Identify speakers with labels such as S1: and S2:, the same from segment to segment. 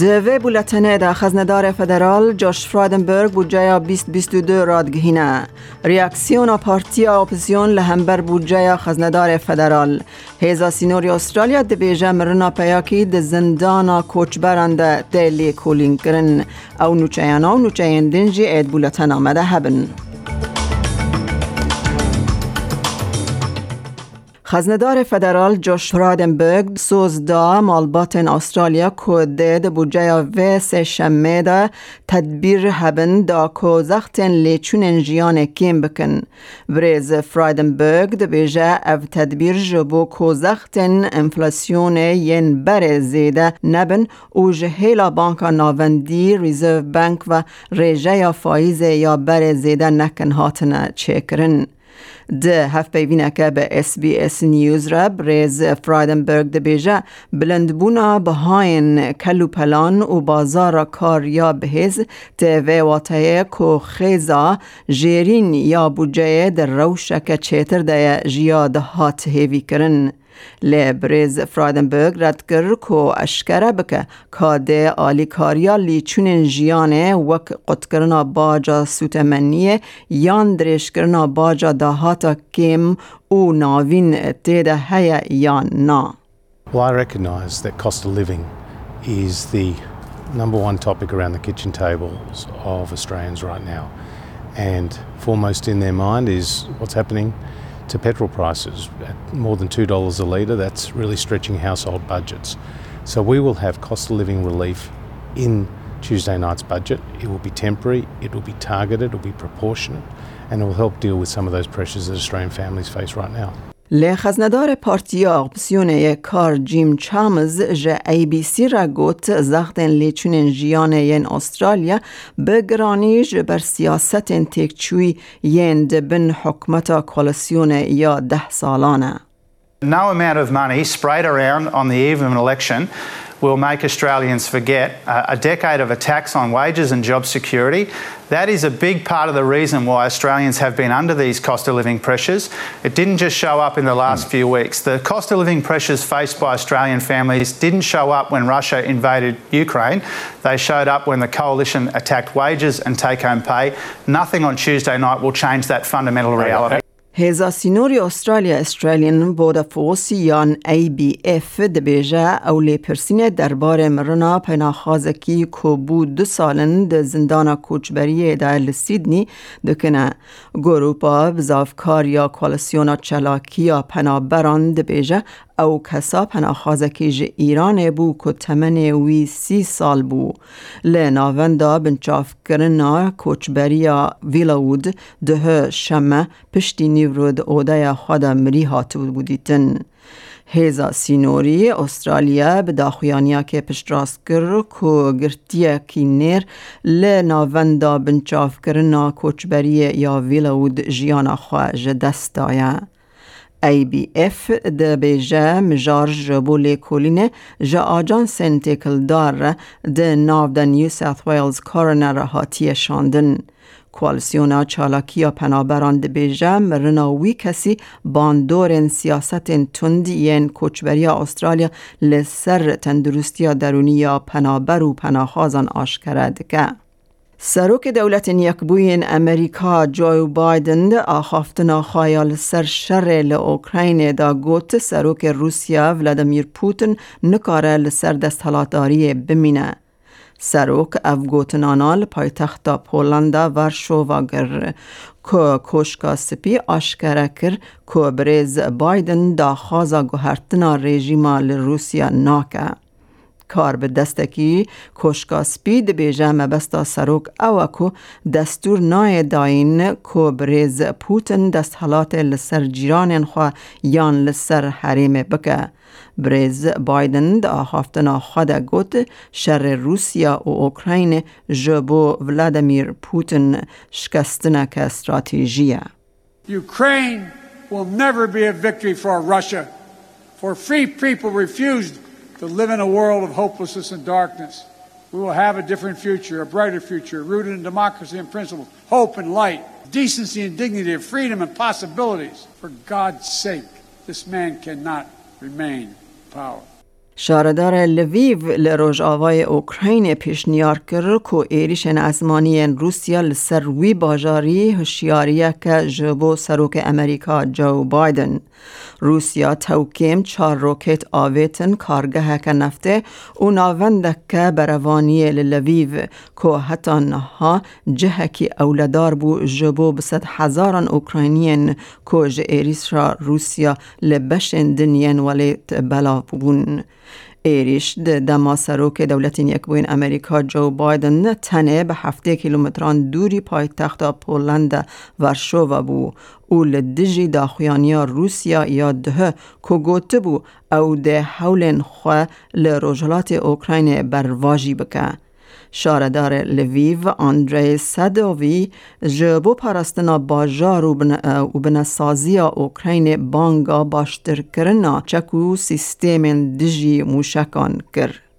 S1: دوی بولتنه دا خزندار فدرال جاش فرادنبرگ بودجه 2022 رادگهینه. ریاکسیون پارتیا اپوزیون لهمبر بودجه خزندار فدرال. هیزا سینوری استرالیا دبیجه مرنا پیاکی د زندانا کوچ برنده دیلی کولینگ کرن او نوچیانا و نوچین دنجی اید بولتن آمده هبن. خزندار فدرال جوش فرادنبرگ سوز دا مالباتن استرالیا کو دید بودجه و سه شمه دا تدبیر هبن دا کو زختن لیچون جیان کیم بکن. بریز فرادنبرگ دا بیجه او تدبیر جبو کو زختن انفلاسیون ین بر زیده نبن او جهیلا بانکا ناوندی ریزرو بانک و ریجه یا فایز یا بر زیده نکن هاتنه چکرن. ده هف پیوینه به اس بی اس نیوز را بریز فرایدنبرگ ده بیجه بلندبونا بهاین کلو پلان و بازار کار یا بهز ته و واتایه کو خیزا جیرین یا بوجه در روشک چیتر ده جیاد هات هیوی کرن لی بریز فرایدنبرگ رد کر کو اشکره بکه کاده آلی کاریا لی چونین جیانه وک قد کرنا باجا سوتمنیه یان درش کرنا باجا داهاتا کم او ناوین تیده هیا یان نا
S2: Well, I recognise that cost of living is the number one topic around the kitchen tables of Australians right now. And foremost in their mind is what's happening to petrol prices at more than $2 a litre. That's really stretching household budgets. So we will have cost of living relief in Tuesday night's budget. It will be temporary, it will be targeted, it will be proportionate, and it will help deal with some of those pressures that Australian families face right now.
S1: لخزندار پارتیا اپسیون کار جیم چامز جه ای بی سی را گوت زختن لیچون جیان ین استرالیا بگرانی بر سیاست تکچوی ین دبن حکمت کولسیون یا ده سالانه
S3: No amount of money sprayed around on the eve of an election will make Australians forget uh, a decade of attacks on wages and job security. That is a big part of the reason why Australians have been under these cost of living pressures. It didn't just show up in the last few weeks. The cost of living pressures faced by Australian families didn't show up when Russia invaded Ukraine. They showed up when the coalition attacked wages and take home pay. Nothing on Tuesday night will change that fundamental reality.
S1: هیزا سینوری استرالیا استرالیان بودا فوسی یان ای بی اف دبیجه او لی پرسینه دربار مرنا پناخازکی کو بود دو سالن ده زندان کوچبری ده لسیدنی دکنه. گروپا بزافکار یا کوالسیونا چلاکی یا پنابران او کسا پناخازکی ج ایران بو که تمن وی سی سال بو. لناوندا بنچاف کرنا کوچبریا ویلاود ده شمه پشتی نیورود اوده خود مری هاتو بودیتن. هیزا سینوری استرالیا به داخویانیا که پشت راست کر کو گرتیا کی نیر ل ناوندا بنچاف کرنا کوچبری یا ویلاود جیانا خواه جدستایا ای بی اف ده بیجه مجار جبو لیکولینه جا آجان سنتیکل دار ده ناو ده نیو ساث ویلز کارنر هاتیه شاندن. کوالسیونا چالاکیا پنابران ده بیجه مرنا وی کسی باندورن سیاست تندین کوچبریا استرالیا لسر تندرستیا درونیا پنابر و پناخازان آشکره دکه. سروک دولت یکبوین امریکا جو بایدن آخافتنا خایال سر شر لأوکراین دا گوت سروک روسیا ولادیمیر پوتین نکاره لسر دست حالاتداری بمینه. سروک اف گوتنانال پایتخت پولندا ورشووا گر که کوشکا سپی آشکره کر که بریز بایدن دا خوازا گوهرتنا رژیما لروسیا ناکه. کار به دستکی کشکا سپید بیجه مبستا سروک او کو دستور نای داین کو بریز پوتن دست حالات لسر جیران خوا یان لسر حریم بکه. بریز بایدن دا هافتنا خود گوت شر روسیا و اوکراین جبو ولادیمیر پوتن شکستنه که استراتیجیه.
S4: Ukraine will never be a victory for Russia, for free people refused to live in a world of hopelessness and darkness. We will have a different future, a brighter future, rooted in democracy and principles, hope and light, decency and dignity, freedom and possibilities. For God's sake, this man cannot remain in power.
S1: شاردار لویو لروژ آوای اوکراین پیشنیار کرد که ایریشن ازمانی روسیا لسر وی باجاری هشیاریه که جبو سروک امریکا جو بایدن روسیا توکیم چار روکت آویتن کارگه که نفته و ناونده که بروانی للویو که حتی نها جه کی اولدار بو جبو بسد هزاران اوکراینین که جه ایریس را روسیا لبشن دنین ولیت بلا بون. ایریش دما سروک دولت یک امریکا جو بایدن تنه به هفته کیلومتران دوری پایتخت پولند ورشووا بو او لدجی داخویانیا روسیا یا ده که گوته بو او ده حولن خواه لروجلات اوکراین برواجی بکه. شاردار لویو آندری سدووی جبو پرستنا باجار و بنسازی اوکراین بانگا باشتر کرنا چکو سیستم دجی موشکان کرد.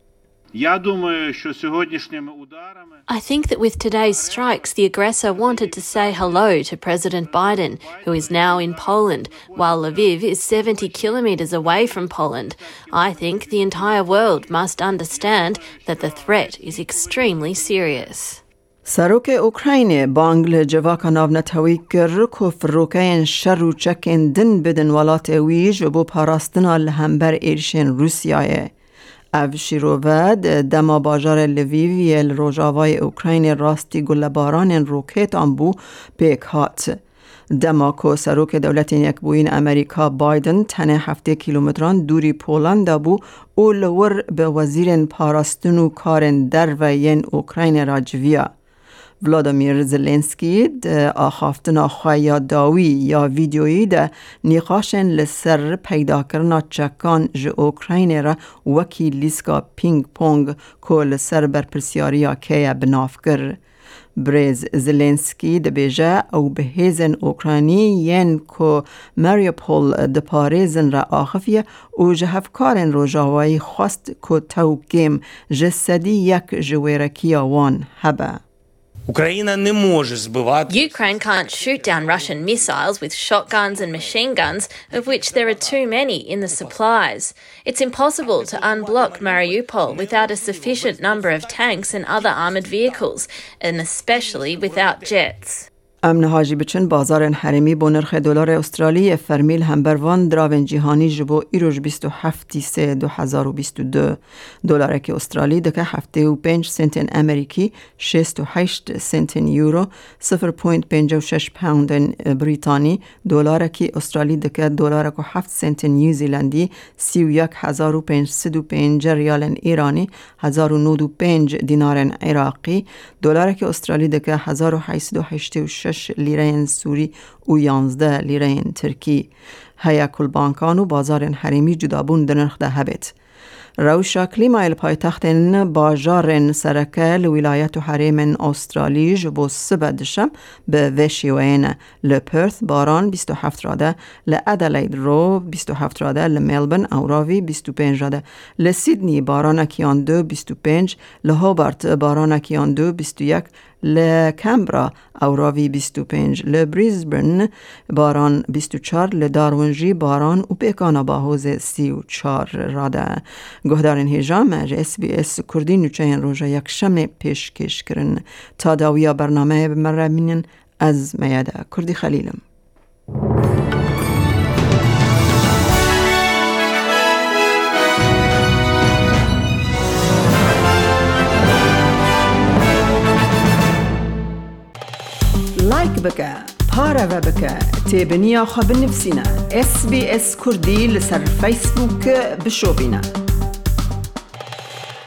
S5: I think that with today's strikes, the aggressor wanted to say hello to President Biden, who is now in Poland, while Lviv is 70 kilometres away from Poland. I think the entire world must understand that the threat is extremely serious.
S1: سروک اوکراین بانگل جواکا ناونتوی کر کو فروکین شر و چکین دن بدن ولات ویج و بو پاراستنا لهمبر ایرشن روسیای. او شیروود دما باجار لویوی روژاوای اوکراین راستی گلباران روکت بو پیک هات. دما کو سروک دولت یک بوین امریکا بایدن تنه هفته کیلومتران دوری پولند بو او لور به وزیر پاراستن کارن در و ین اوکراین راجویا. ولادیمیر زلنسکی ده آخافتنا خواه داوی یا ویدیویی ده نیقاشن لسر پیدا کرنا چکان ج اوکراین را وکی لیسکا پینگ پونگ که لسر برپرسیاریا که بناف کر. بریز زلنسکی ده بیجه او به هیزن اوکرانی ین که مریوپول ده پاریزن را آخفیه او جهفکارن رو جاوایی خواست که تو گیم جسدی یک جویرکی وان هبه.
S5: Ukraine can't shoot down Russian missiles with shotguns and machine guns, of which there are too many in the supplies. It's impossible to unblock Mariupol without a sufficient number of tanks and other armoured vehicles, and especially without jets.
S1: امن هاجی بچن بازار حرمی با نرخ دلار استرالی فرمیل همبروان دراون جهانی جبو ایروش 27 سه 2022 دلار که استرالی دکه هفته و 5 سنت امریکی 68 سنت یورو 0.56 پوند بریتانی دلار که استرالی دکه دلار که 7 سنت نیوزیلندی 31505 ریال ایرانی 1095 دینار عراقی دلار که استرالی دکه 1886 شش لیره سوری و 11 لیره ترکی هیا کل بانکان و بازار حریمی جدابون دنرخ ده هبت. روشا کلیمای پایتخت باجار سرکه لولایت حریم استرالی جبو سبدشم به وشیوین لپرث باران 27 راده لادلید رو 27 راده لملبن اوراوی 25 راده لسیدنی باران اکیان دو 25 لهوبارت باران اکیان دو 21 لکمبرا اوراوی 25 لبریزبرن باران 24 لدارونجی باران و پیکانا باهوز 34 راده گهدارین هیجام اس بی اس کردی نوچه روژا یک شم پیشکش کرن. تا داویا برنامه بمره از میاده. کردی خلیلم. بکە بکە تێبنییا خە بنفسینە SسBS کوردی لەسەر فیسبووکە بشۆبینە.